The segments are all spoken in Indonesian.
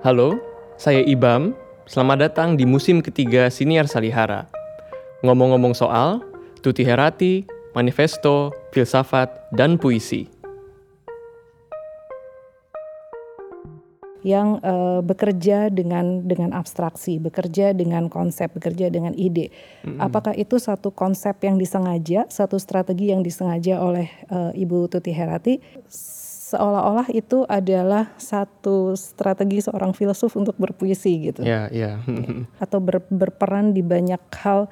Halo, saya Ibam. Selamat datang di musim ketiga Siniar Salihara. Ngomong-ngomong soal Tuti Herati, Manifesto, Filsafat, dan Puisi. yang uh, bekerja dengan dengan abstraksi, bekerja dengan konsep, bekerja dengan ide. Mm-hmm. Apakah itu satu konsep yang disengaja, satu strategi yang disengaja oleh uh, Ibu Tuti Herati? Seolah-olah itu adalah satu strategi seorang filsuf untuk berpuisi gitu. Yeah, yeah. Atau ber, berperan di banyak hal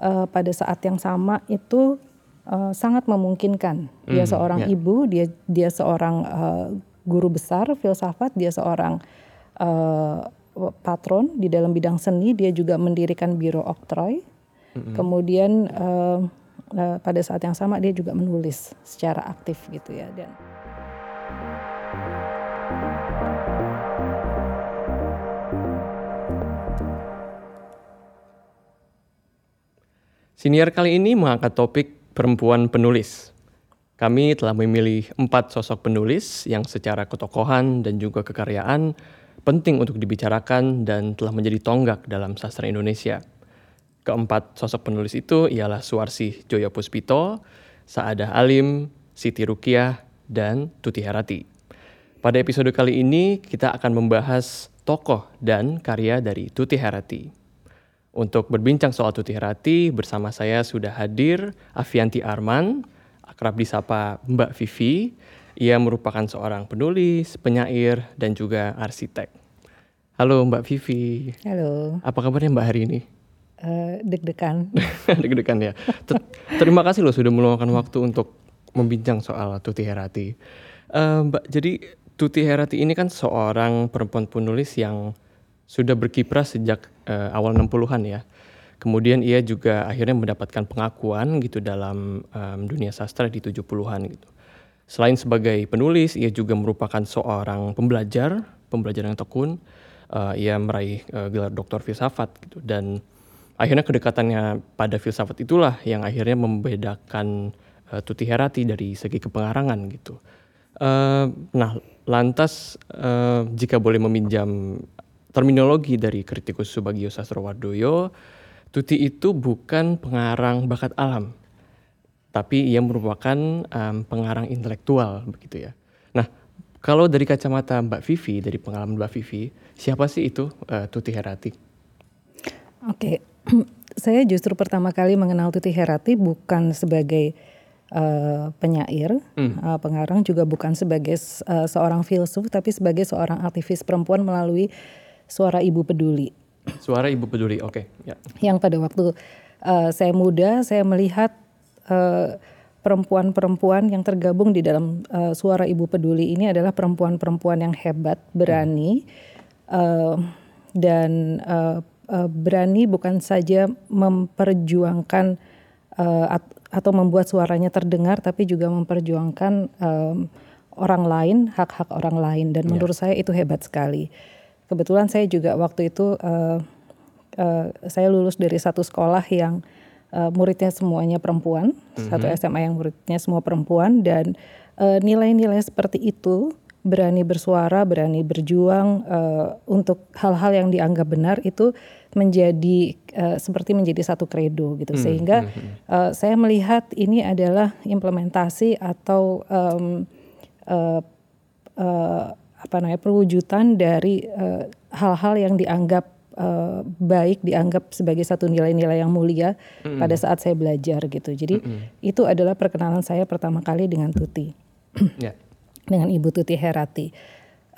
uh, pada saat yang sama itu uh, sangat memungkinkan. Dia mm, seorang yeah. ibu, dia dia seorang uh, guru besar filsafat, dia seorang uh, patron di dalam bidang seni, dia juga mendirikan Biro Oktroy. Mm-hmm. Kemudian uh, uh, pada saat yang sama dia juga menulis secara aktif gitu ya dan Siniar kali ini mengangkat topik perempuan penulis. Kami telah memilih empat sosok penulis yang secara ketokohan dan juga kekaryaan penting untuk dibicarakan dan telah menjadi tonggak dalam sastra Indonesia. Keempat sosok penulis itu ialah Suarsi Joyo Puspito, Saadah Alim, Siti Rukiah, dan Tuti Herati. Pada episode kali ini kita akan membahas tokoh dan karya dari Tuti Herati. Untuk berbincang soal Tuti Herati, bersama saya sudah hadir Avianti Arman, akrab disapa Mbak Vivi. Ia merupakan seorang penulis, penyair, dan juga arsitek. Halo Mbak Vivi. Halo. Apa kabarnya Mbak hari ini? Uh, deg-degan. deg-degan ya. Terima kasih loh sudah meluangkan waktu untuk membincang soal Tuti Herati. Uh, Mbak, jadi Tuti Herati ini kan seorang perempuan penulis yang sudah berkiprah sejak uh, awal 60-an ya. Kemudian ia juga akhirnya mendapatkan pengakuan gitu dalam um, dunia sastra di 70-an gitu. Selain sebagai penulis, ia juga merupakan seorang pembelajar, pembelajar yang tekun. Uh, ia meraih uh, gelar doktor filsafat gitu dan akhirnya kedekatannya pada filsafat itulah yang akhirnya membedakan uh, Tuti Herati dari segi kepengarangan gitu. Uh, nah, lantas uh, jika boleh meminjam terminologi dari kritikus Subagio Sastrowardoyo, Tuti itu bukan pengarang bakat alam, tapi ia merupakan um, pengarang intelektual begitu ya. Nah, kalau dari kacamata Mbak Vivi, dari pengalaman Mbak Vivi, siapa sih itu uh, Tuti Herati? Oke, saya justru pertama kali mengenal Tuti Herati bukan sebagai uh, penyair, hmm. uh, pengarang, juga bukan sebagai uh, seorang filsuf, tapi sebagai seorang aktivis perempuan melalui Suara Ibu Peduli. Suara Ibu Peduli, oke. Okay. Ya. Yang pada waktu uh, saya muda, saya melihat eh, perempuan-perempuan yang tergabung di dalam uh, Suara Ibu Peduli ini adalah perempuan-perempuan yang hebat, berani, uh, dan uh, uh, berani bukan saja memperjuangkan uh, at atau membuat suaranya terdengar, tapi juga memperjuangkan um, orang lain, hak-hak orang lain. Dan ya. menurut saya itu hebat sekali kebetulan saya juga waktu itu uh, uh, saya lulus dari satu sekolah yang uh, muridnya semuanya perempuan, mm-hmm. satu SMA yang muridnya semua perempuan dan nilai-nilai uh, seperti itu berani bersuara, berani berjuang uh, untuk hal-hal yang dianggap benar itu menjadi uh, seperti menjadi satu kredo gitu mm-hmm. sehingga uh, saya melihat ini adalah implementasi atau um, uh, uh, apa namanya perwujudan dari eh, hal-hal uh, yang dianggap uh, baik dianggap sebagai satu nilai-nilai yang mulia mm -hmm. pada saat saya belajar gitu. Jadi mm -hmm. itu adalah perkenalan saya pertama kali dengan Tuti, yeah. dengan Ibu Tuti Herati.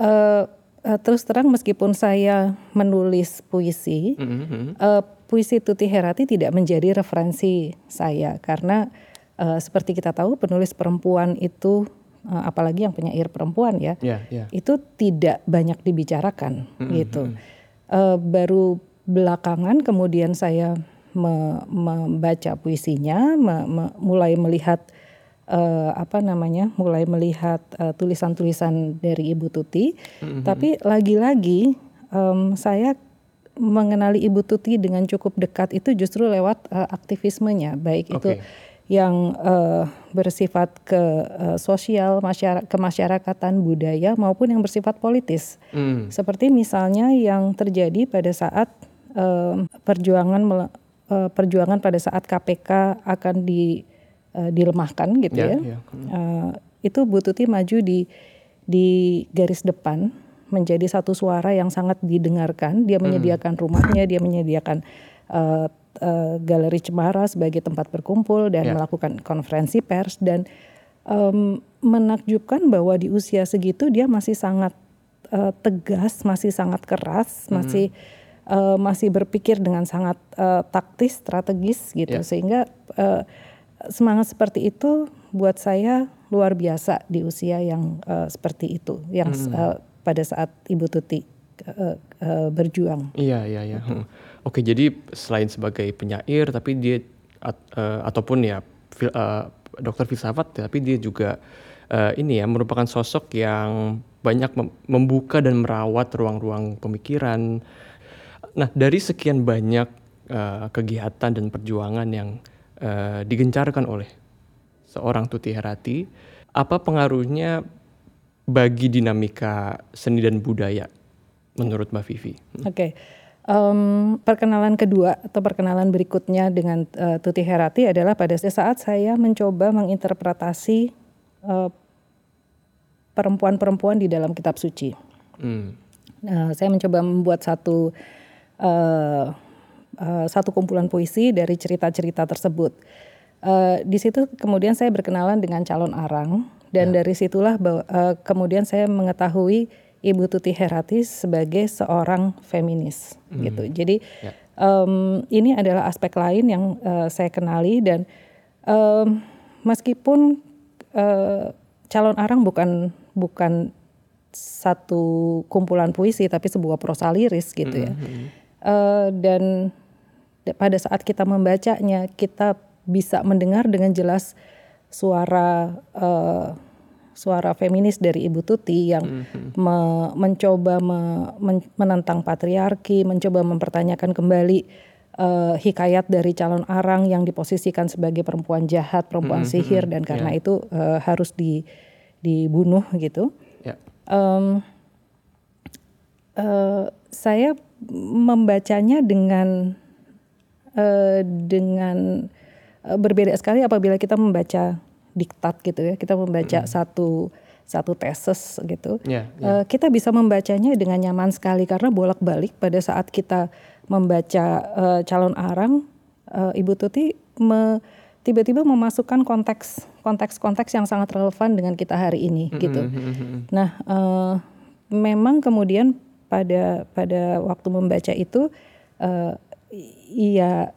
Uh, uh, terus terang meskipun saya menulis puisi, mm -hmm. uh, puisi Tuti Herati tidak menjadi referensi saya karena uh, seperti kita tahu penulis perempuan itu apalagi yang penyair perempuan ya, yeah, yeah. itu tidak banyak dibicarakan mm -hmm. gitu. Uh, baru belakangan kemudian saya me membaca puisinya, me me mulai melihat uh, apa namanya, mulai melihat tulisan-tulisan uh, dari Ibu Tuti. Mm -hmm. Tapi lagi-lagi um, saya mengenali Ibu Tuti dengan cukup dekat itu justru lewat uh, aktivismenya, baik okay. itu yang uh, bersifat ke uh, sosial, masyarakat, kemasyarakatan, budaya maupun yang bersifat politis. Hmm. Seperti misalnya yang terjadi pada saat uh, perjuangan uh, perjuangan pada saat KPK akan di uh, dilemahkan gitu yeah, ya. Yeah. Hmm. Uh, itu Bu Tuti maju di di garis depan menjadi satu suara yang sangat didengarkan. Dia hmm. menyediakan rumahnya, dia menyediakan uh, uh, Galeri Cemara sebagai tempat berkumpul dan yeah. melakukan konferensi pers dan um, menakjubkan bahwa di usia segitu dia masih sangat uh, tegas, masih sangat keras, mm. masih uh, masih berpikir dengan sangat uh, taktis, strategis gitu yeah. sehingga uh, semangat seperti itu buat saya luar biasa di usia yang uh, seperti itu, yang mm. uh, pada saat Ibu Tuti uh, uh, berjuang. Iya iya iya. Hmm. Oke, jadi selain sebagai penyair, tapi dia at, uh, ataupun ya fil, uh, dokter filsafat, tapi dia juga uh, ini ya merupakan sosok yang banyak mem membuka dan merawat ruang-ruang pemikiran. Nah, dari sekian banyak uh, kegiatan dan perjuangan yang uh, digencarkan oleh seorang Tuti Herati, apa pengaruhnya bagi dinamika seni dan budaya menurut Mbak Vivi? Hmm. Oke. Okay. Um, perkenalan kedua atau perkenalan berikutnya dengan uh, Tuti Herati adalah pada saat saya mencoba menginterpretasi perempuan perempuan-perempuan di dalam kitab suci. Hmm. Nah, saya mencoba membuat satu uh, uh, satu kumpulan puisi dari cerita-cerita tersebut. Uh, di situ kemudian saya berkenalan dengan calon arang dan ya. dari situlah uh, kemudian saya mengetahui Ibu Tuti Herati sebagai seorang feminis hmm. gitu. Jadi ya. um, ini adalah aspek lain yang uh, saya kenali dan um, meskipun uh, calon arang bukan bukan satu kumpulan puisi tapi sebuah prosa liris gitu ya. Uh, dan pada saat kita membacanya kita bisa mendengar dengan jelas suara uh, suara feminis dari Ibu Tuti yang mm-hmm. me, mencoba me, men, menentang patriarki, mencoba mempertanyakan kembali uh, hikayat dari calon arang yang diposisikan sebagai perempuan jahat, perempuan mm-hmm. sihir dan karena yeah. itu uh, harus di, dibunuh gitu. Yeah. Um, uh, saya membacanya dengan uh, dengan uh, berbeda sekali apabila kita membaca diktat gitu ya kita membaca mm. satu satu tesis gitu yeah, yeah. Uh, kita bisa membacanya dengan nyaman sekali karena bolak balik pada saat kita membaca uh, calon arang uh, ibu tuti me, tiba-tiba memasukkan konteks konteks-konteks yang sangat relevan dengan kita hari ini mm-hmm. gitu nah uh, memang kemudian pada pada waktu membaca itu uh, iya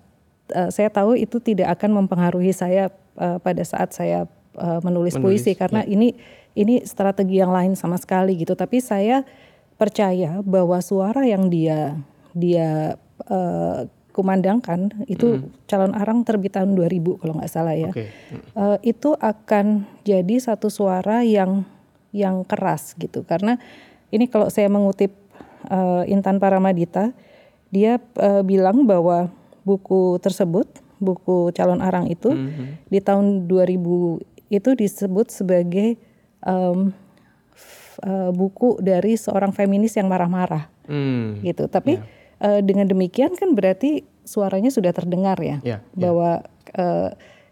uh, saya tahu itu tidak akan mempengaruhi saya uh, pada saat saya uh, menulis, menulis puisi karena ya. ini ini strategi yang lain sama sekali gitu. Tapi saya percaya bahwa suara yang dia dia uh, kumandangkan itu mm. calon arang terbit tahun 2000 kalau nggak salah ya. Okay. Mm. Uh, itu akan jadi satu suara yang yang keras gitu karena ini kalau saya mengutip uh, Intan Paramadita dia uh, bilang bahwa buku tersebut buku calon arang itu mm -hmm. di tahun 2000 itu disebut sebagai um, uh, buku dari seorang feminis yang marah-marah mm. gitu tapi yeah. uh, dengan demikian kan berarti suaranya sudah terdengar ya yeah, yeah. bahwa uh,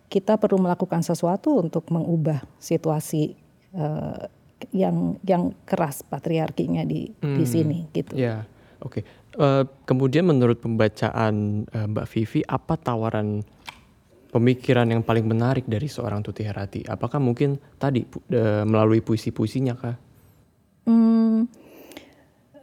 kita perlu melakukan sesuatu untuk mengubah situasi uh, yang yang keras patriarkinya di mm. di hmm. sini gitu. Ya, oke. Okay. Uh, kemudian menurut pembacaan uh, Mbak Vivi, apa tawaran pemikiran yang paling menarik dari seorang Tuti Herati? Apakah mungkin tadi uh, melalui puisi-puisinya kah? Hmm,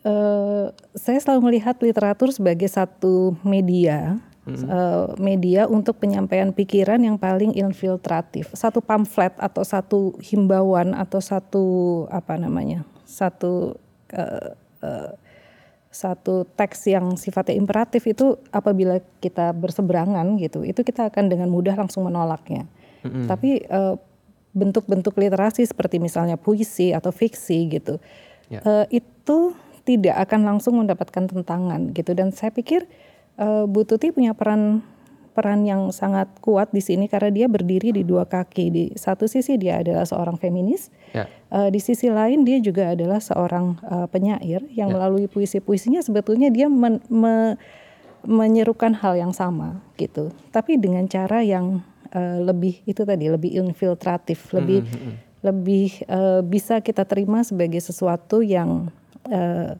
uh, saya selalu melihat literatur sebagai satu media, hmm. uh, media untuk penyampaian pikiran yang paling infiltratif. Satu pamflet atau satu himbauan atau satu apa namanya, satu uh, uh, satu teks yang sifatnya imperatif itu apabila kita berseberangan gitu, itu kita akan dengan mudah langsung menolaknya. Mm-hmm. Tapi uh, bentuk-bentuk literasi seperti misalnya puisi atau fiksi gitu, yeah. Ya. uh, itu tidak akan langsung mendapatkan tentangan gitu. Dan saya pikir uh, Bu Tuti punya peran peran yang sangat kuat di sini karena dia berdiri di dua kaki. Di satu sisi dia adalah seorang feminis, Ya. uh, di sisi lain dia juga adalah seorang uh, penyair yang Ya. melalui puisi-puisinya sebetulnya dia men- me- menyerukan hal yang sama gitu, tapi dengan cara yang uh, lebih itu tadi lebih infiltratif, lebih lebih uh, bisa kita terima sebagai sesuatu yang uh,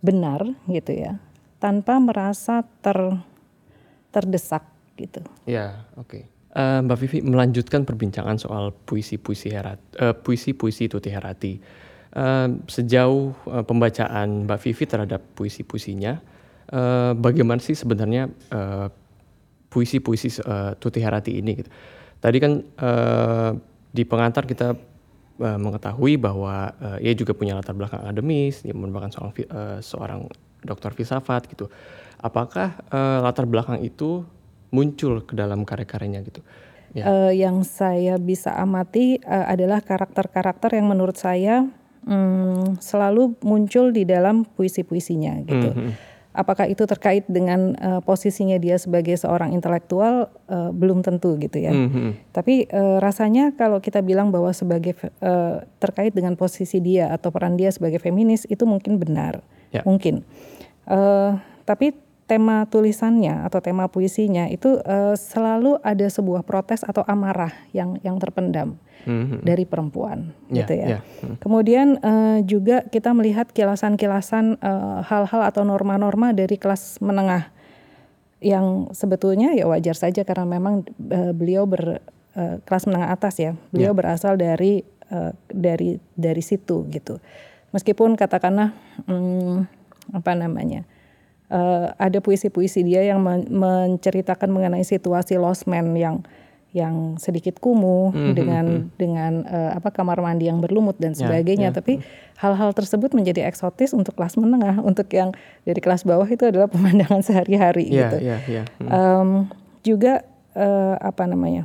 benar gitu ya, tanpa merasa ter terdesak gitu. Ya, oke. Eh, Mbak Vivi melanjutkan perbincangan soal puisi-puisi Herat, eh, puisi-puisi Tuti Herati. Eh, sejauh eh, pembacaan Mbak Vivi terhadap puisi-puisinya, eh, bagaimana sih sebenarnya puisi-puisi eh, Tuti Herati ini? Gitu. Tadi kan eh, di pengantar kita eh, mengetahui bahwa eh, ia juga punya latar belakang akademis, dia merupakan seorang eh, seorang dokter filsafat gitu. Apakah eh, latar belakang itu muncul ke dalam karya-karyanya gitu? Ya. Eh, yang saya bisa amati eh, adalah karakter-karakter yang menurut saya mm, selalu muncul di dalam puisi-puisinya gitu. Mhm. Apakah itu terkait dengan eh, posisinya dia sebagai seorang intelektual eh, belum tentu gitu ya. Mhm. Tapi eh, rasanya kalau kita bilang bahwa sebagai eh, terkait dengan posisi dia atau peran dia sebagai feminis itu mungkin benar, Ya. mungkin. Eh, tapi tema tulisannya atau tema puisinya itu eh, selalu ada sebuah protes atau amarah yang yang terpendam Mhm. dari perempuan, Ya, gitu ya. ya. Hmm. Kemudian eh, juga kita melihat kilasan-kilasan eh, hal-hal atau norma-norma dari kelas menengah yang sebetulnya ya wajar saja karena memang eh, beliau ber eh, kelas menengah atas ya. Beliau berasal dari eh, dari dari situ gitu. Meskipun katakanlah hmm, apa namanya? Eh, ada puisi-puisi dia yang men- menceritakan mengenai situasi lost man yang yang sedikit kumuh dengan dengan eh, apa kamar mandi yang berlumut dan Ya, sebagainya. ya. Tapi hal-hal tersebut menjadi eksotis untuk kelas menengah, untuk yang dari kelas bawah itu adalah pemandangan sehari-hari Ya, gitu. ya, ya. Hmm. Em, juga eh, apa namanya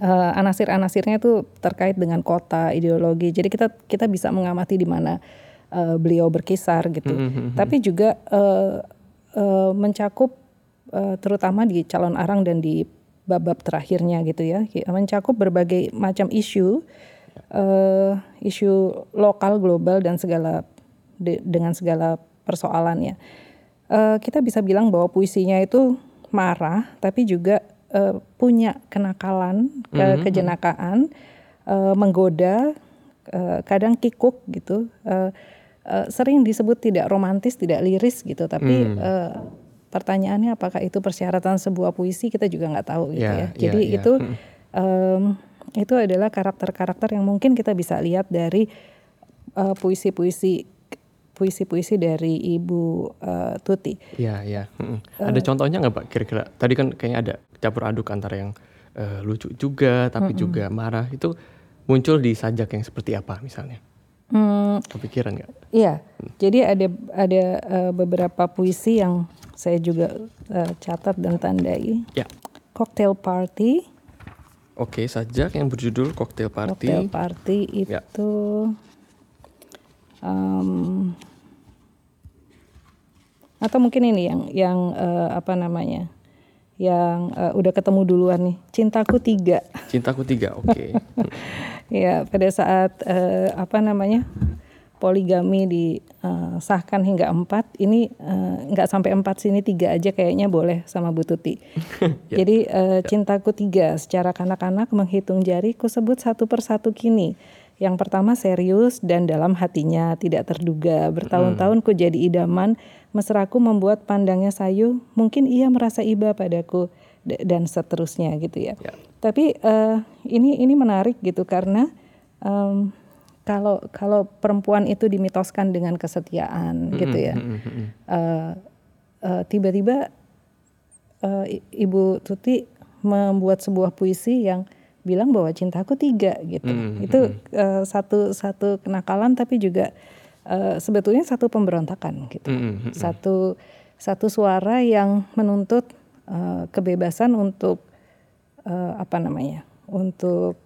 eh, anasir-anasirnya itu terkait dengan kota ideologi. Jadi kita kita bisa mengamati di mana eh, beliau berkisar gitu. Mhm. Tapi juga eh, eh, mencakup eh, terutama di calon arang dan di bab-bab terakhirnya gitu ya, mencakup berbagai macam isu, eh, isu lokal, global dan segala de- dengan segala persoalannya. Eh, kita bisa bilang bahwa puisinya itu marah, tapi juga eh, punya kenakalan, ke- kejenakaan, eh, menggoda, eh, kadang kikuk gitu. Eh, eh, sering disebut tidak romantis, tidak liris gitu, tapi eh, pertanyaannya apakah itu persyaratan sebuah puisi kita juga nggak tahu gitu Ya, ya. ya, Jadi ya. itu Hmm. em, itu adalah karakter-karakter yang mungkin kita bisa lihat dari eh, puisi-puisi puisi-puisi dari Ibu eh, Tuti. Ya, ya. Mm. Ada contohnya nggak Pak kira-kira? Tadi kan kayaknya ada campur aduk antara yang eh, lucu juga tapi juga marah. Itu muncul di sajak yang seperti apa misalnya? Hmm, Kepikiran nggak? Iya, jadi ada ada eh, beberapa puisi yang saya juga eh, catat dan tandai. Ya. Cocktail Party, Oke, sajak yang berjudul Cocktail Party. Cocktail Party Ya. itu em, atau mungkin ini yang yang eh, apa namanya, yang eh, udah ketemu duluan nih, Cintaku Tiga. Cintaku tiga, oke. Ya, pada saat eh, apa namanya poligami disahkan hingga empat, ini eh, nggak sampai empat sini tiga aja kayaknya boleh sama Bu Tuti. Jadi eh, cintaku tiga, secara kanak-kanak menghitung jari, ku sebut satu persatu kini. Yang pertama serius dan dalam hatinya tidak terduga. Bertahun-tahun ku jadi idaman, mesraku membuat pandangnya sayu. Mungkin ia merasa iba padaku dan seterusnya gitu ya. Ya. Tapi eh, ini ini menarik gitu karena em, kalau kalau perempuan itu dimitoskan dengan kesetiaan gitu ya, Eh, eh, tiba-tiba eh, I- Ibu Tuti membuat sebuah puisi yang bilang bahwa cintaku tiga gitu. Mm, Itu eh, satu satu kenakalan tapi juga eh, sebetulnya satu pemberontakan gitu. Mm, mm, Satu satu suara yang menuntut eh, kebebasan untuk eh, apa namanya? Untuk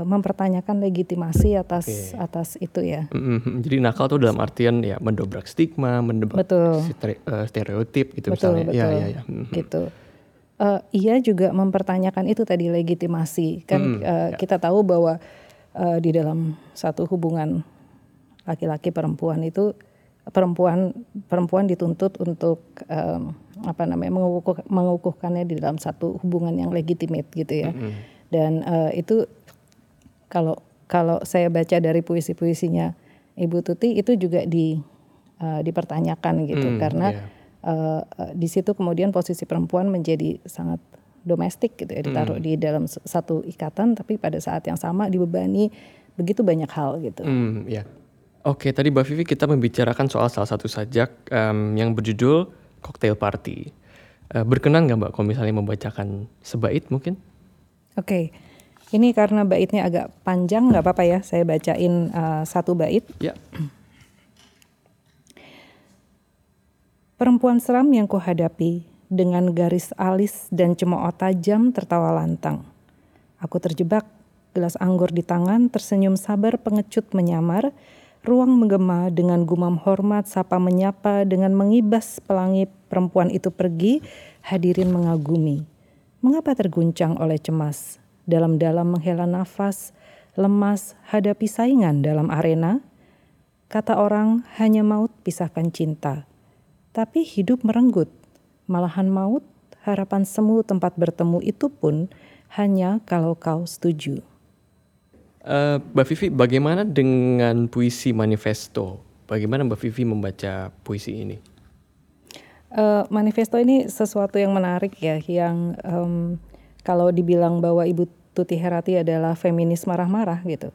mempertanyakan legitimasi atas atas itu ya. Mm, mm. Jadi nakal tuh dalam artian ya mendobrak stigma, mendobrak Betul. stere- stereotip gitu Betul, misalnya. Ya, betul. ya, ya. Mm, Gitu. Uh, ia juga mempertanyakan itu tadi legitimasi kan Hmm, uh, ya. kita tahu bahwa uh, di dalam satu hubungan laki-laki perempuan itu perempuan perempuan dituntut untuk um, apa namanya mengukuh, mengukuhkannya di dalam satu hubungan yang legitimate gitu ya Mm-mm. dan uh, itu kalau kalau saya baca dari puisi-puisinya Ibu Tuti itu juga di uh, dipertanyakan gitu Hmm, karena iya. Uh, uh, di situ kemudian posisi perempuan menjadi sangat domestik gitu ya ditaruh Hmm. di dalam satu ikatan tapi pada saat yang sama dibebani begitu banyak hal gitu. Hmm, ya. Oke, tadi Mbak Vivi kita membicarakan soal salah satu sajak em, yang berjudul Cocktail Party. Eh, berkenan nggak Mbak kalau misalnya membacakan sebait mungkin? Oke. Ini karena baitnya agak panjang nggak apa-apa ya saya bacain uh, satu bait. Ya. Perempuan seram yang kuhadapi dengan garis alis dan cemooh tajam tertawa lantang. Aku terjebak, gelas anggur di tangan, tersenyum sabar pengecut menyamar, ruang menggema dengan gumam hormat, sapa menyapa dengan mengibas pelangi perempuan itu pergi, hadirin mengagumi. Mengapa terguncang oleh cemas? Dalam-dalam menghela nafas, lemas hadapi saingan dalam arena? Kata orang, hanya maut pisahkan cinta. Tapi hidup merenggut, malahan maut, harapan semu tempat bertemu itu pun hanya kalau kau setuju. Eh, Mbak Vivi, bagaimana dengan puisi manifesto? Bagaimana Mbak Vivi membaca puisi ini? Eh, manifesto ini sesuatu yang menarik ya, yang em, kalau dibilang bahwa Ibu Tuti Herati adalah feminis marah-marah gitu.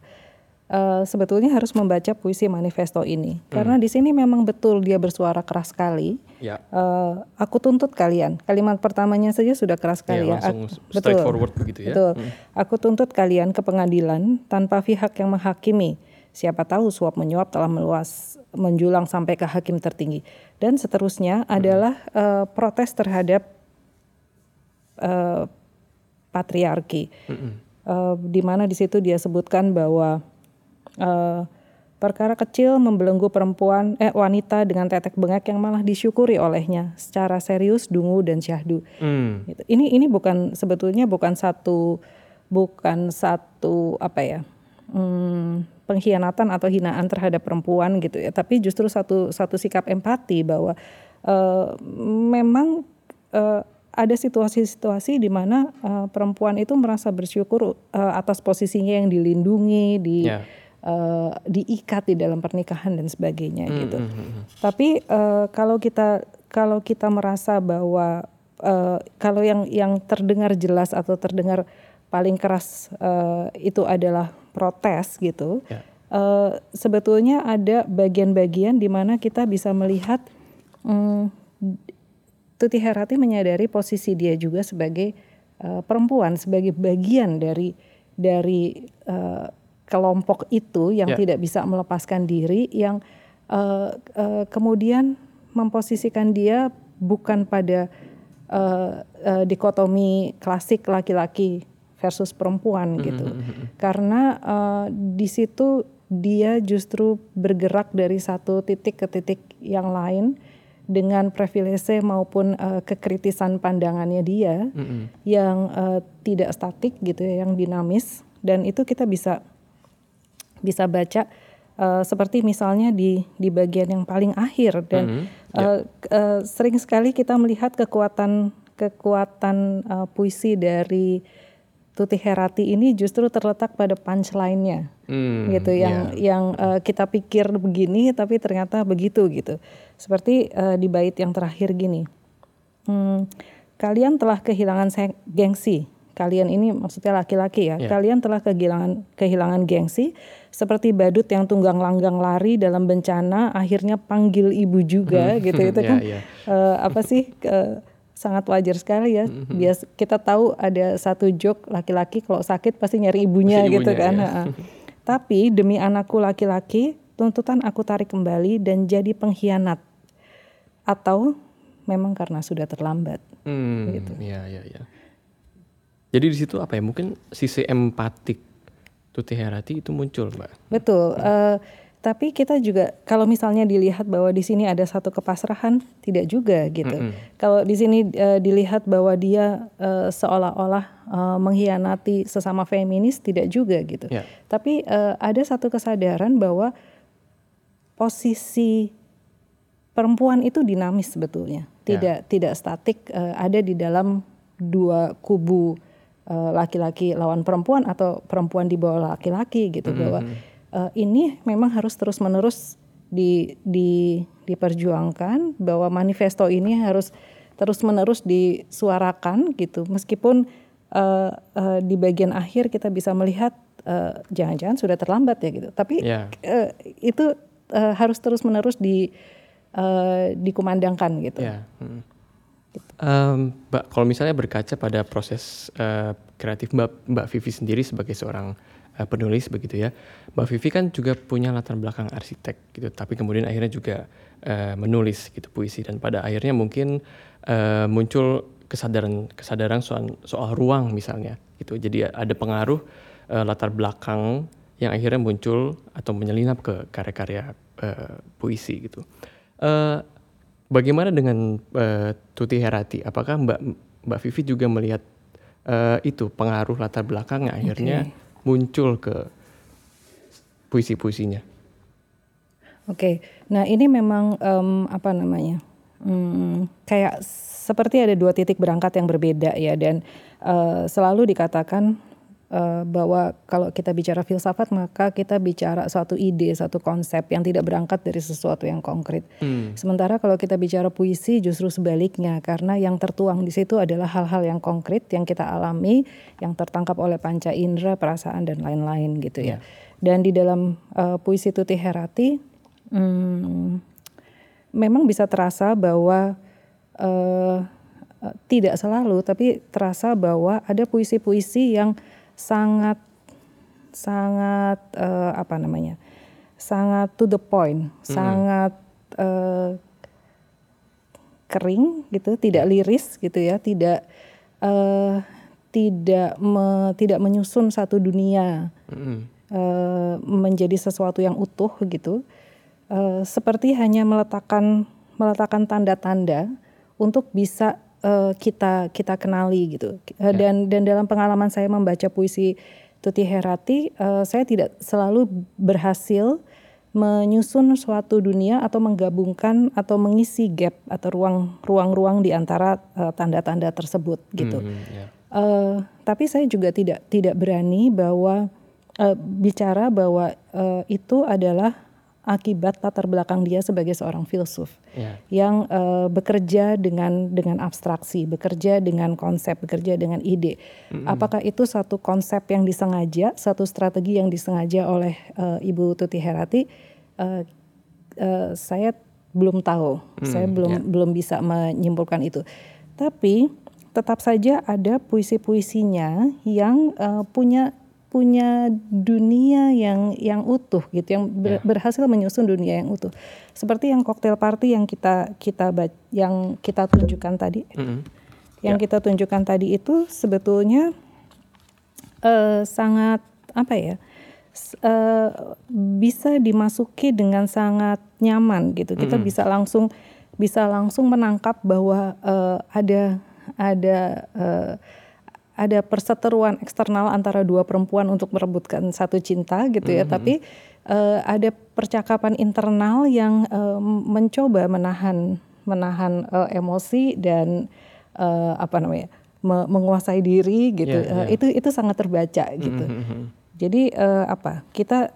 Eh, sebetulnya harus membaca puisi manifesto ini karena di sini memang betul dia bersuara keras sekali. Ya. Eh, aku tuntut kalian. Kalimat pertamanya saja sudah keras sekali Ya, ya. langsung Ak- straightforward begitu ya. Betul. Aku tuntut kalian ke pengadilan tanpa pihak yang menghakimi. Siapa tahu suap menyuap telah meluas, menjulang sampai ke hakim tertinggi. Dan seterusnya adalah eh, protes terhadap eh, patriarki. Eh, di mana di situ dia sebutkan bahwa eh, perkara kecil membelenggu perempuan eh wanita dengan tetek bengek yang malah disyukuri olehnya secara serius dungu dan syahdu. Hmm. Gitu. Ini ini bukan sebetulnya bukan satu bukan satu apa ya hmm, pengkhianatan atau hinaan terhadap perempuan gitu ya, tapi justru satu satu sikap empati bahwa eh, memang eh, ada situasi-situasi di mana eh, perempuan itu merasa bersyukur eh, atas posisinya yang dilindungi, di Ya. Eh, diikat di dalam pernikahan dan sebagainya Hmm, gitu. hmm, hmm, hmm. Tapi eh, kalau kita kalau kita merasa bahwa eh, kalau yang yang terdengar jelas atau terdengar paling keras eh, itu adalah protes gitu, Ya. eh, sebetulnya ada bagian-bagian di mana kita bisa melihat hmm, Tuti Herati menyadari posisi dia juga sebagai eh, perempuan, sebagai bagian dari dari eh, kelompok itu yang Ya. tidak bisa melepaskan diri, yang eh, eh, kemudian memposisikan dia bukan pada eh, eh, dikotomi klasik laki-laki versus perempuan gitu, karena eh, di situ dia justru bergerak dari satu titik ke titik yang lain dengan privilege maupun eh, kekritisan pandangannya dia Mm-mm. yang eh, tidak statik gitu ya, yang dinamis dan itu kita bisa bisa baca eh, seperti misalnya di di bagian yang paling akhir dan Mhm, eh, eh, sering sekali kita melihat kekuatan kekuatan eh, puisi dari Tuti Herati ini justru terletak pada punchline-nya. Hmm, gitu yang yang eh, kita pikir begini tapi ternyata begitu gitu. Seperti eh, di bait yang terakhir gini. Hmm, kalian telah kehilangan gengsi kalian ini maksudnya laki-laki ya Ya. kalian telah kehilangan kehilangan gengsi seperti badut yang tunggang langgang lari dalam bencana akhirnya panggil ibu juga gitu itu Ya, kan ya. eh, apa sih eh, sangat wajar sekali ya bias kita tahu ada satu joke laki-laki kalau sakit pasti nyari ibunya Pasti gitu ibunya, kan ya. Tapi demi anakku laki-laki tuntutan aku tarik kembali dan jadi pengkhianat atau memang karena sudah terlambat Hmm, Gitu. ya, ya, ya. Jadi di situ apa ya? Mungkin sisi empatik Tuti Herati itu muncul, Mbak. betul eh, tapi kita juga kalau misalnya dilihat bahwa di sini ada satu kepasrahan tidak juga gitu. Mm -hmm. Kalau di sini uh, dilihat bahwa dia uh, seolah-olah uh, mengkhianati sesama feminis tidak juga gitu. Yeah. Tapi uh, ada satu kesadaran bahwa posisi perempuan itu dinamis sebetulnya. Ya. Tidak yeah. tidak statik uh, ada di dalam dua kubu laki-laki uh, lawan perempuan atau perempuan di bawah laki-laki gitu mm -hmm. bahwa uh, ini memang harus terus-menerus di, di, diperjuangkan bahwa manifesto ini harus terus-menerus disuarakan gitu meskipun uh, uh, di bagian akhir kita bisa melihat jangan-jangan uh, sudah terlambat ya gitu tapi yeah. uh, itu uh, harus terus-menerus di uh, dikumandangkan gitu. Yeah. Hmm. Um, Mbak, kalau misalnya berkaca pada proses uh, kreatif Mbak Mbak Vivi sendiri sebagai seorang uh, penulis begitu ya. Mbak Vivi kan juga punya latar belakang arsitek gitu, tapi kemudian akhirnya juga uh, menulis gitu puisi dan pada akhirnya mungkin uh, muncul kesadaran kesadaran soal soal ruang misalnya gitu. Jadi ada pengaruh uh, latar belakang yang akhirnya muncul atau menyelinap ke karya-karya uh, puisi gitu. Uh, bagaimana dengan uh, Tuti Herati? Apakah Mbak Mbak Vivi juga melihat uh, itu pengaruh latar belakang yang akhirnya okay muncul ke puisi-puisinya. Oke, okay. nah ini memang um, apa namanya, hmm, kayak seperti ada dua titik berangkat yang berbeda ya dan uh, selalu dikatakan uh, bahwa kalau kita bicara filsafat maka kita bicara suatu ide, satu konsep yang tidak berangkat dari sesuatu yang konkret. Hmm. Sementara kalau kita bicara puisi justru sebaliknya karena yang tertuang di situ adalah hal-hal yang konkret yang kita alami, yang tertangkap oleh panca indera, perasaan dan lain-lain gitu ya. Yeah. Dan di dalam uh, puisi Tuti Herati hmm, memang bisa terasa bahwa uh, tidak selalu, tapi terasa bahwa ada puisi-puisi yang sangat sangat uh, apa namanya sangat to the point hmm. sangat uh, kering gitu tidak liris gitu ya tidak uh, tidak me, tidak menyusun satu dunia hmm. uh, menjadi sesuatu yang utuh gitu uh, seperti hanya meletakkan meletakkan tanda-tanda untuk bisa uh, kita kita kenali gitu. Uh, dan dan dalam pengalaman saya membaca puisi Tuti Herati, uh, saya tidak selalu berhasil menyusun suatu dunia atau menggabungkan atau mengisi gap atau ruang ruang-ruang di antara tanda-tanda uh, tersebut gitu. Mm, yeah. uh, tapi saya juga tidak tidak berani bahwa uh, bicara bahwa uh, itu adalah akibat latar belakang dia sebagai seorang filsuf yeah. yang uh, bekerja dengan dengan abstraksi, bekerja dengan konsep, bekerja dengan ide. Mm-hmm. Apakah itu satu konsep yang disengaja, satu strategi yang disengaja oleh uh, Ibu Tuti Herati? Uh, uh, saya belum tahu, mm, saya belum yeah. belum bisa menyimpulkan itu. Tapi tetap saja ada puisi-puisinya yang uh, punya punya dunia yang yang utuh gitu yang ber, yeah. berhasil menyusun dunia yang utuh seperti yang koktail party yang kita kita yang kita tunjukkan tadi mm -hmm. yang yeah. kita tunjukkan tadi itu sebetulnya uh, sangat apa ya uh, bisa dimasuki dengan sangat nyaman gitu kita mm -hmm. bisa langsung bisa langsung menangkap bahwa uh, ada ada uh, ada perseteruan eksternal antara dua perempuan untuk merebutkan satu cinta gitu ya, mm -hmm. tapi uh, ada percakapan internal yang uh, mencoba menahan menahan uh, emosi dan uh, apa namanya me menguasai diri gitu. Yeah, yeah. Uh, itu itu sangat terbaca gitu. Mm -hmm. Jadi uh, apa kita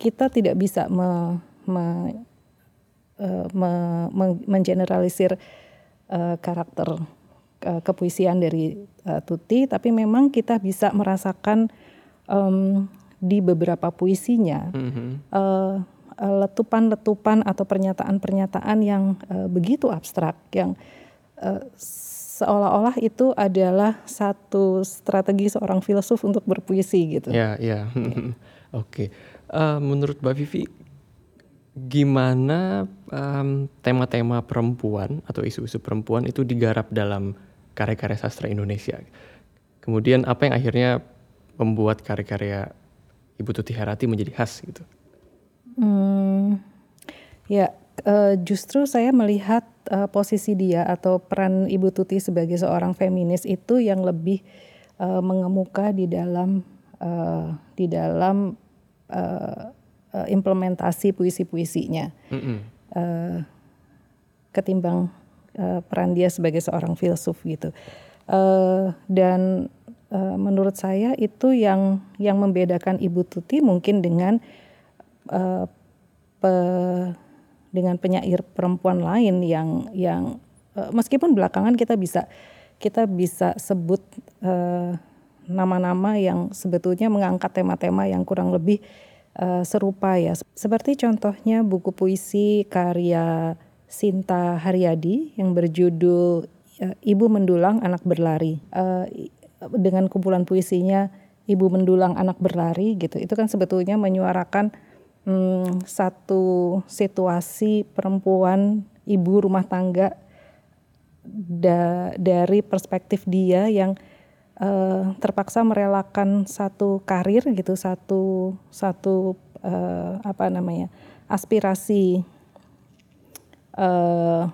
kita tidak bisa me, me, uh, me, me, mengeneralisir uh, karakter uh, kepuisian dari uh, Tuti, tapi memang kita bisa merasakan um, di beberapa puisinya mm-hmm. uh, letupan-letupan atau pernyataan-pernyataan yang uh, begitu abstrak, yang uh, seolah-olah itu adalah satu strategi seorang filsuf untuk berpuisi gitu. Ya, ya. Oke. Okay. Uh, menurut Mbak Vivi, gimana um, tema-tema perempuan atau isu-isu perempuan itu digarap dalam karya-karya sastra Indonesia. Kemudian apa yang akhirnya membuat karya-karya Ibu Tuti Herati menjadi khas gitu? Hmm, Ya, uh, justru saya melihat uh, posisi dia atau peran Ibu Tuti sebagai seorang feminis itu yang lebih uh, mengemuka di dalam uh, di dalam uh, implementasi puisi-puisinya mm -hmm. uh, ketimbang uh, peran dia sebagai seorang filsuf gitu. Uh, dan uh, menurut saya itu yang yang membedakan Ibu Tuti mungkin dengan uh, pe, dengan penyair perempuan lain yang yang uh, meskipun belakangan kita bisa kita bisa sebut nama nama-nama yang sebetulnya mengangkat tema-tema yang kurang lebih uh, serupa ya. Seperti contohnya buku puisi karya Sinta Haryadi yang berjudul uh, Ibu Mendulang Anak Berlari. Uh, dengan kumpulan puisinya Ibu Mendulang Anak Berlari gitu. Itu kan sebetulnya menyuarakan hmm, satu situasi perempuan ibu rumah tangga da, dari perspektif dia yang uh, terpaksa merelakan satu karir gitu satu satu uh, apa namanya aspirasi uh,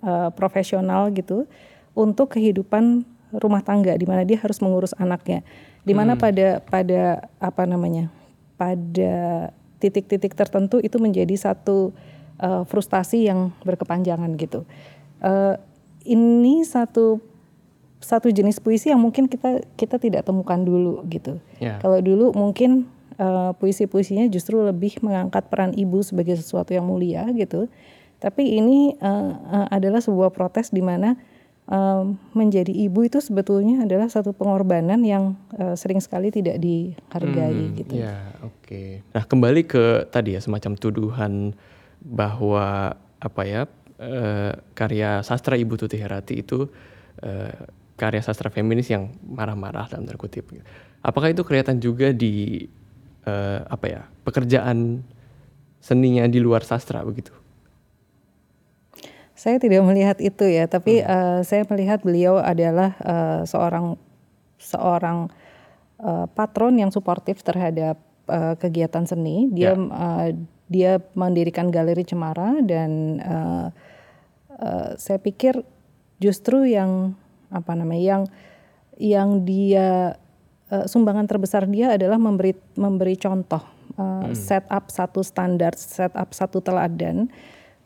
uh, profesional gitu untuk kehidupan rumah tangga di mana dia harus mengurus anaknya di mana hmm. pada pada apa namanya pada titik-titik tertentu itu menjadi satu uh, frustasi yang berkepanjangan gitu. Uh, ini satu satu jenis puisi yang mungkin kita kita tidak temukan dulu gitu. Yeah. Kalau dulu mungkin uh, puisi-puisinya justru lebih mengangkat peran ibu sebagai sesuatu yang mulia gitu. Tapi ini uh, uh, adalah sebuah protes di mana um, menjadi ibu itu sebetulnya adalah satu pengorbanan yang uh, sering sekali tidak dihargai hmm, gitu. Ya, oke. Okay. Nah, kembali ke tadi ya semacam tuduhan bahwa apa ya uh, karya sastra Ibu Tuti Herati itu uh, karya sastra feminis yang marah-marah dalam tanda kutip. Apakah itu kelihatan juga di uh, apa ya pekerjaan seninya di luar sastra begitu? Saya tidak melihat itu ya, tapi hmm. uh, saya melihat beliau adalah uh, seorang seorang uh, patron yang suportif terhadap uh, kegiatan seni. Dia yeah. Ya. uh, dia mendirikan galeri Cemara dan uh, uh, saya pikir justru yang apa namanya yang yang dia uh, sumbangan terbesar dia adalah memberi memberi contoh uh, hmm. set up satu standar, set up satu teladan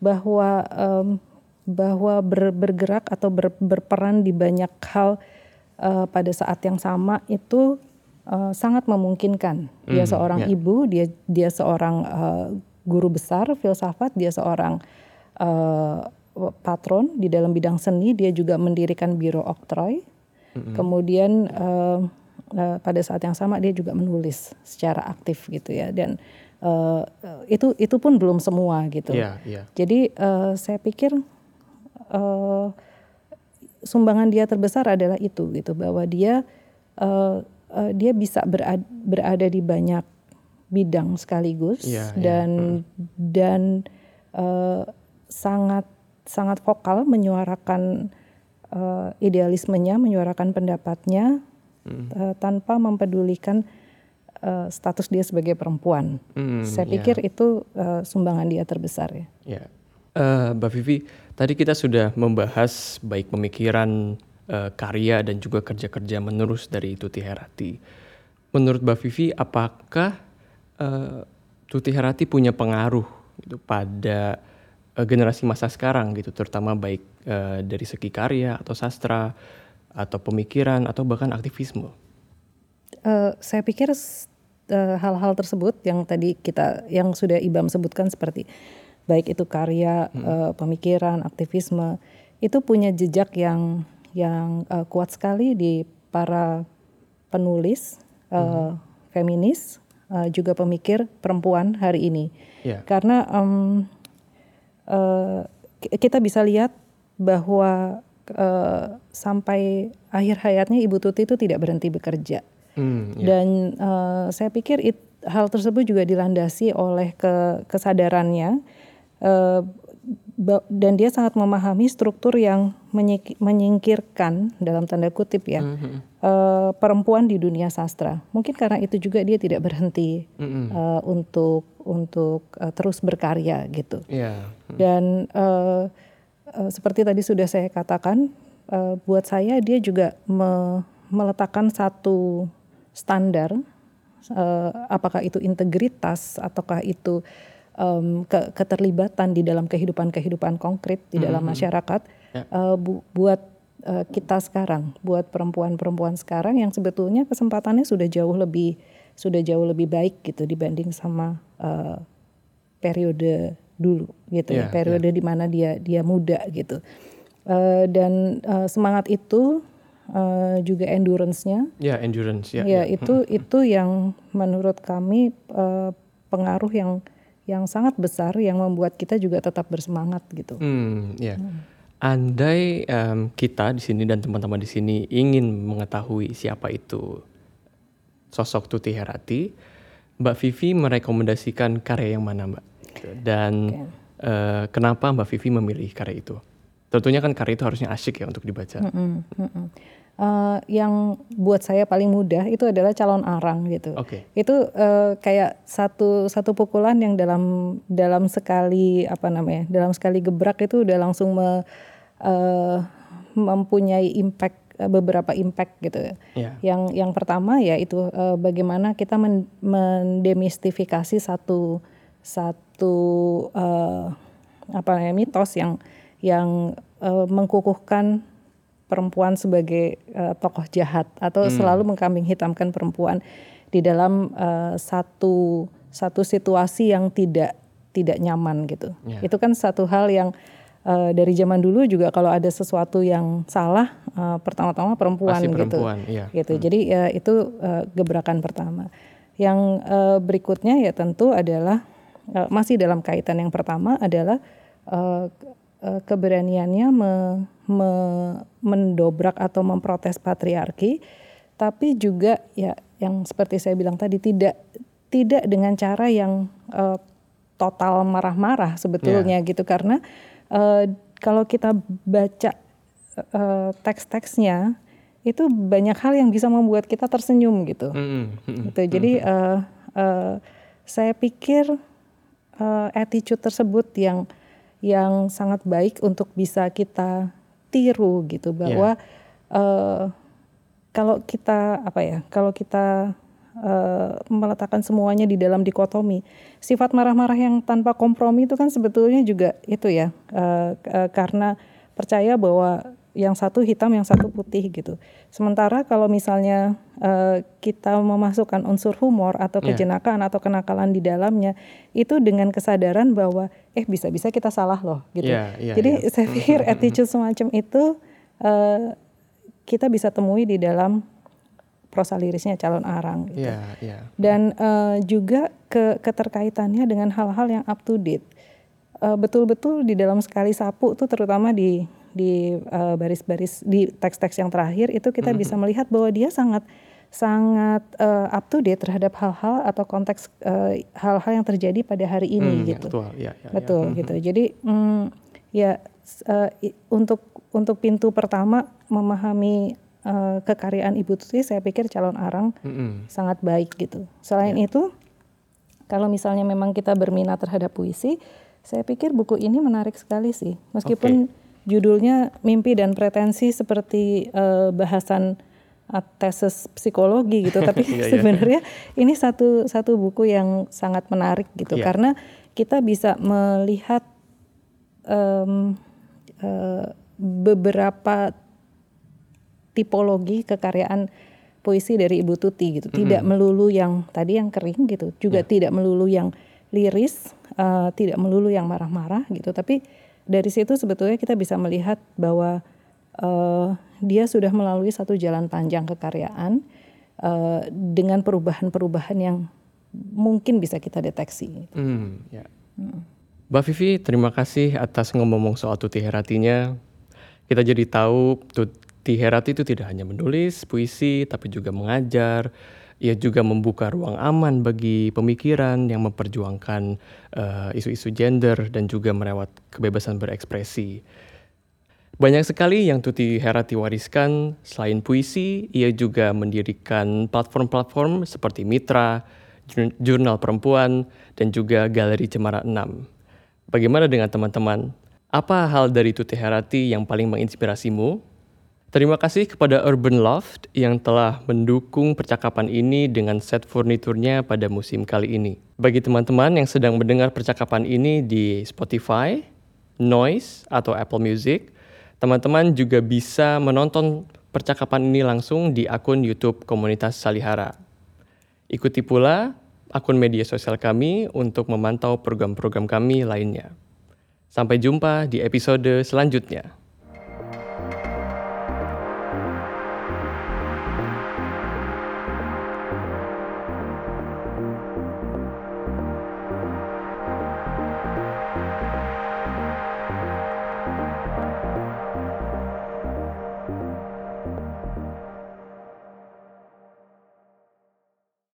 bahwa um, bahwa ber, bergerak atau ber, berperan di banyak hal uh, pada saat yang sama itu uh, sangat memungkinkan. Dia mm, seorang yeah. ibu, dia dia seorang uh, guru besar filsafat, dia seorang uh, patron di dalam bidang seni, dia juga mendirikan biro oktroy. Mm-hmm. Kemudian uh, uh, pada saat yang sama dia juga menulis secara aktif gitu ya dan uh, itu itu pun belum semua gitu. Yeah, yeah. Jadi uh, saya pikir uh, sumbangan dia terbesar adalah itu gitu bahwa dia uh, uh, dia bisa berada, berada di banyak bidang sekaligus yeah, iya. dan yeah. Hmm. dan uh, sangat sangat vokal menyuarakan uh, idealismenya, menyuarakan pendapatnya mm. uh, tanpa mempedulikan uh, status dia sebagai perempuan. Mm, Saya iya. pikir itu uh, sumbangan dia terbesar ya. Yeah. Uh, Mbak Vivi, Tadi kita sudah membahas baik pemikiran, uh, karya dan juga kerja-kerja menerus dari Tuti Herati. Menurut Mbak Vivi, apakah uh, Tuti Herati punya pengaruh gitu pada uh, generasi masa sekarang gitu, terutama baik uh, dari segi karya atau sastra atau pemikiran atau bahkan aktivisme? Uh, saya pikir hal-hal uh, tersebut yang tadi kita yang sudah Ibam sebutkan seperti baik itu karya, hmm. uh, pemikiran, aktivisme, itu punya jejak yang yang uh, kuat sekali di para penulis uh, hmm. feminis, uh, juga pemikir perempuan hari ini. Yeah. Karena um, uh, kita bisa lihat bahwa uh, sampai akhir hayatnya Ibu Tuti itu tidak berhenti bekerja. Hmm, yeah. Dan uh, saya pikir it, hal tersebut juga dilandasi oleh ke, kesadarannya Eh, dan dia sangat memahami struktur yang menyingkirkan dalam tanda kutip ya eh, perempuan di dunia sastra. Mungkin karena itu juga dia tidak berhenti eh, untuk untuk eh, terus berkarya gitu. Iya. Dan eh, eh, seperti tadi sudah saya katakan, buat saya dia juga me- meletakkan satu standar, apakah itu integritas ataukah itu em, ke- keterlibatan di dalam kehidupan-kehidupan konkret di dalam masyarakat, Ya. eh, bu- buat eh, kita sekarang, buat perempuan-perempuan sekarang yang sebetulnya kesempatannya sudah jauh lebih sudah jauh lebih baik gitu dibanding sama eh, periode dulu gitu ya Iya, periode di mana dia dia muda gitu. Eh, dan eh, semangat itu eh, juga endurance-nya. Ya, endurance ya. ya itu itu yang menurut kami eh, pengaruh yang yang sangat besar yang membuat kita juga tetap bersemangat gitu Hmm, ya. Andai em, kita di sini dan teman-teman di sini ingin mengetahui siapa itu sosok Tuti Herati, Mbak Vivi merekomendasikan karya yang mana, Mbak? Dan eh, kenapa Mbak Vivi memilih karya itu? Tentunya kan karya itu harusnya asyik ya untuk dibaca. Mm, mm, mm. Eh, yang buat saya paling mudah itu adalah calon arang gitu Oke. itu eh, kayak satu satu pukulan yang dalam dalam sekali apa namanya dalam sekali gebrak itu udah langsung me- eh, mempunyai impact beberapa impact gitu ya. Ya. Yang yang pertama ya itu eh, bagaimana kita men- mendemistifikasi satu satu eh, apa namanya mitos yang yang eh, mengkukuhkan perempuan sebagai eh, tokoh jahat atau selalu mengkambing hitamkan perempuan di dalam eh, satu satu situasi yang tidak tidak nyaman gitu. Ya. Itu kan satu hal yang eh, dari zaman dulu juga kalau ada sesuatu yang salah eh, pertama-tama perempuan, Pasti gitu. perempuan, iya. Gitu. Jadi ya itu eh, gebrakan pertama. Yang eh, berikutnya ya tentu adalah eh, masih dalam kaitan yang pertama adalah eh, eh, keberaniannya me- me- mendobrak atau memprotes patriarki, tapi juga ya yang seperti saya bilang tadi tidak tidak dengan cara yang eh, total marah-marah sebetulnya gitu karena eh, kalau kita baca eh, teks-teksnya itu banyak hal yang bisa membuat kita tersenyum gitu. Mm, mm, mm. Gitu. Jadi eh, eh, saya pikir eh, attitude tersebut yang yang sangat baik untuk bisa kita tiru gitu bahwa eh, kalau kita apa ya kalau kita eh, meletakkan semuanya di dalam dikotomi sifat marah-marah yang tanpa kompromi itu kan sebetulnya juga itu ya eh, eh, karena percaya bahwa yang satu hitam yang satu putih gitu sementara kalau misalnya eh, kita memasukkan unsur humor atau Iya. kejenakaan atau kenakalan di dalamnya itu dengan kesadaran bahwa eh bisa-bisa kita salah loh gitu Iya, iya, jadi iya. saya pikir attitude semacam itu eh, kita bisa temui di dalam prosa lirisnya calon arang gitu. Iya, iya. dan eh, juga ke keterkaitannya dengan hal-hal yang up to date Eh, betul-betul di dalam sekali sapu tuh terutama di di baris-baris di teks-teks yang terakhir itu kita bisa melihat bahwa dia sangat sangat eh, up to date terhadap hal-hal atau konteks eh, hal-hal yang terjadi pada hari ini Hmm, gitu. Betul, ya, ya, ya. betul gitu. jadi mm, ya i- untuk untuk pintu pertama memahami eh, kekaryaan ibu tuti saya pikir calon arang Mm-mm. sangat baik gitu. Selain itu kalau misalnya memang kita berminat terhadap puisi saya pikir buku ini menarik sekali sih. Meskipun judulnya mimpi dan pretensi seperti eh, bahasan uh, tesis psikologi gitu tapi Iya, iya. sebenarnya ini satu satu buku yang sangat menarik gitu Iya. karena kita bisa melihat em, eh, beberapa tipologi kekaryaan puisi dari Ibu Tuti gitu. Tidak melulu yang tadi yang kering gitu, juga tidak melulu yang liris, eh, tidak melulu yang marah-marah gitu. Tapi dari situ sebetulnya kita bisa melihat bahwa eh, dia sudah melalui satu jalan panjang kekaryaan eh, dengan perubahan-perubahan yang mungkin bisa kita deteksi. Hmm, ya. Mbak Vivi, terima kasih atas ngomong-ngomong soal Tuti Heratinya. Kita jadi tahu Tuti Herati itu tidak hanya menulis puisi, tapi juga mengajar. Ia juga membuka ruang aman bagi pemikiran yang memperjuangkan uh, isu-isu gender dan juga merawat kebebasan berekspresi. Banyak sekali yang Tuti Herati wariskan. Selain puisi, ia juga mendirikan platform-platform seperti Mitra, Jurnal Perempuan, dan juga Galeri Cemara 6. Bagaimana dengan teman-teman? Apa hal dari Tuti Herati yang paling menginspirasimu? Terima kasih kepada Urban Loft yang telah mendukung percakapan ini dengan set furniturnya pada musim kali ini. Bagi teman-teman yang sedang mendengar percakapan ini di Spotify, Noise, atau Apple Music, teman-teman juga bisa menonton percakapan ini langsung di akun YouTube Komunitas Salihara. Ikuti pula akun media sosial kami untuk memantau program-program kami lainnya. Sampai jumpa di episode selanjutnya.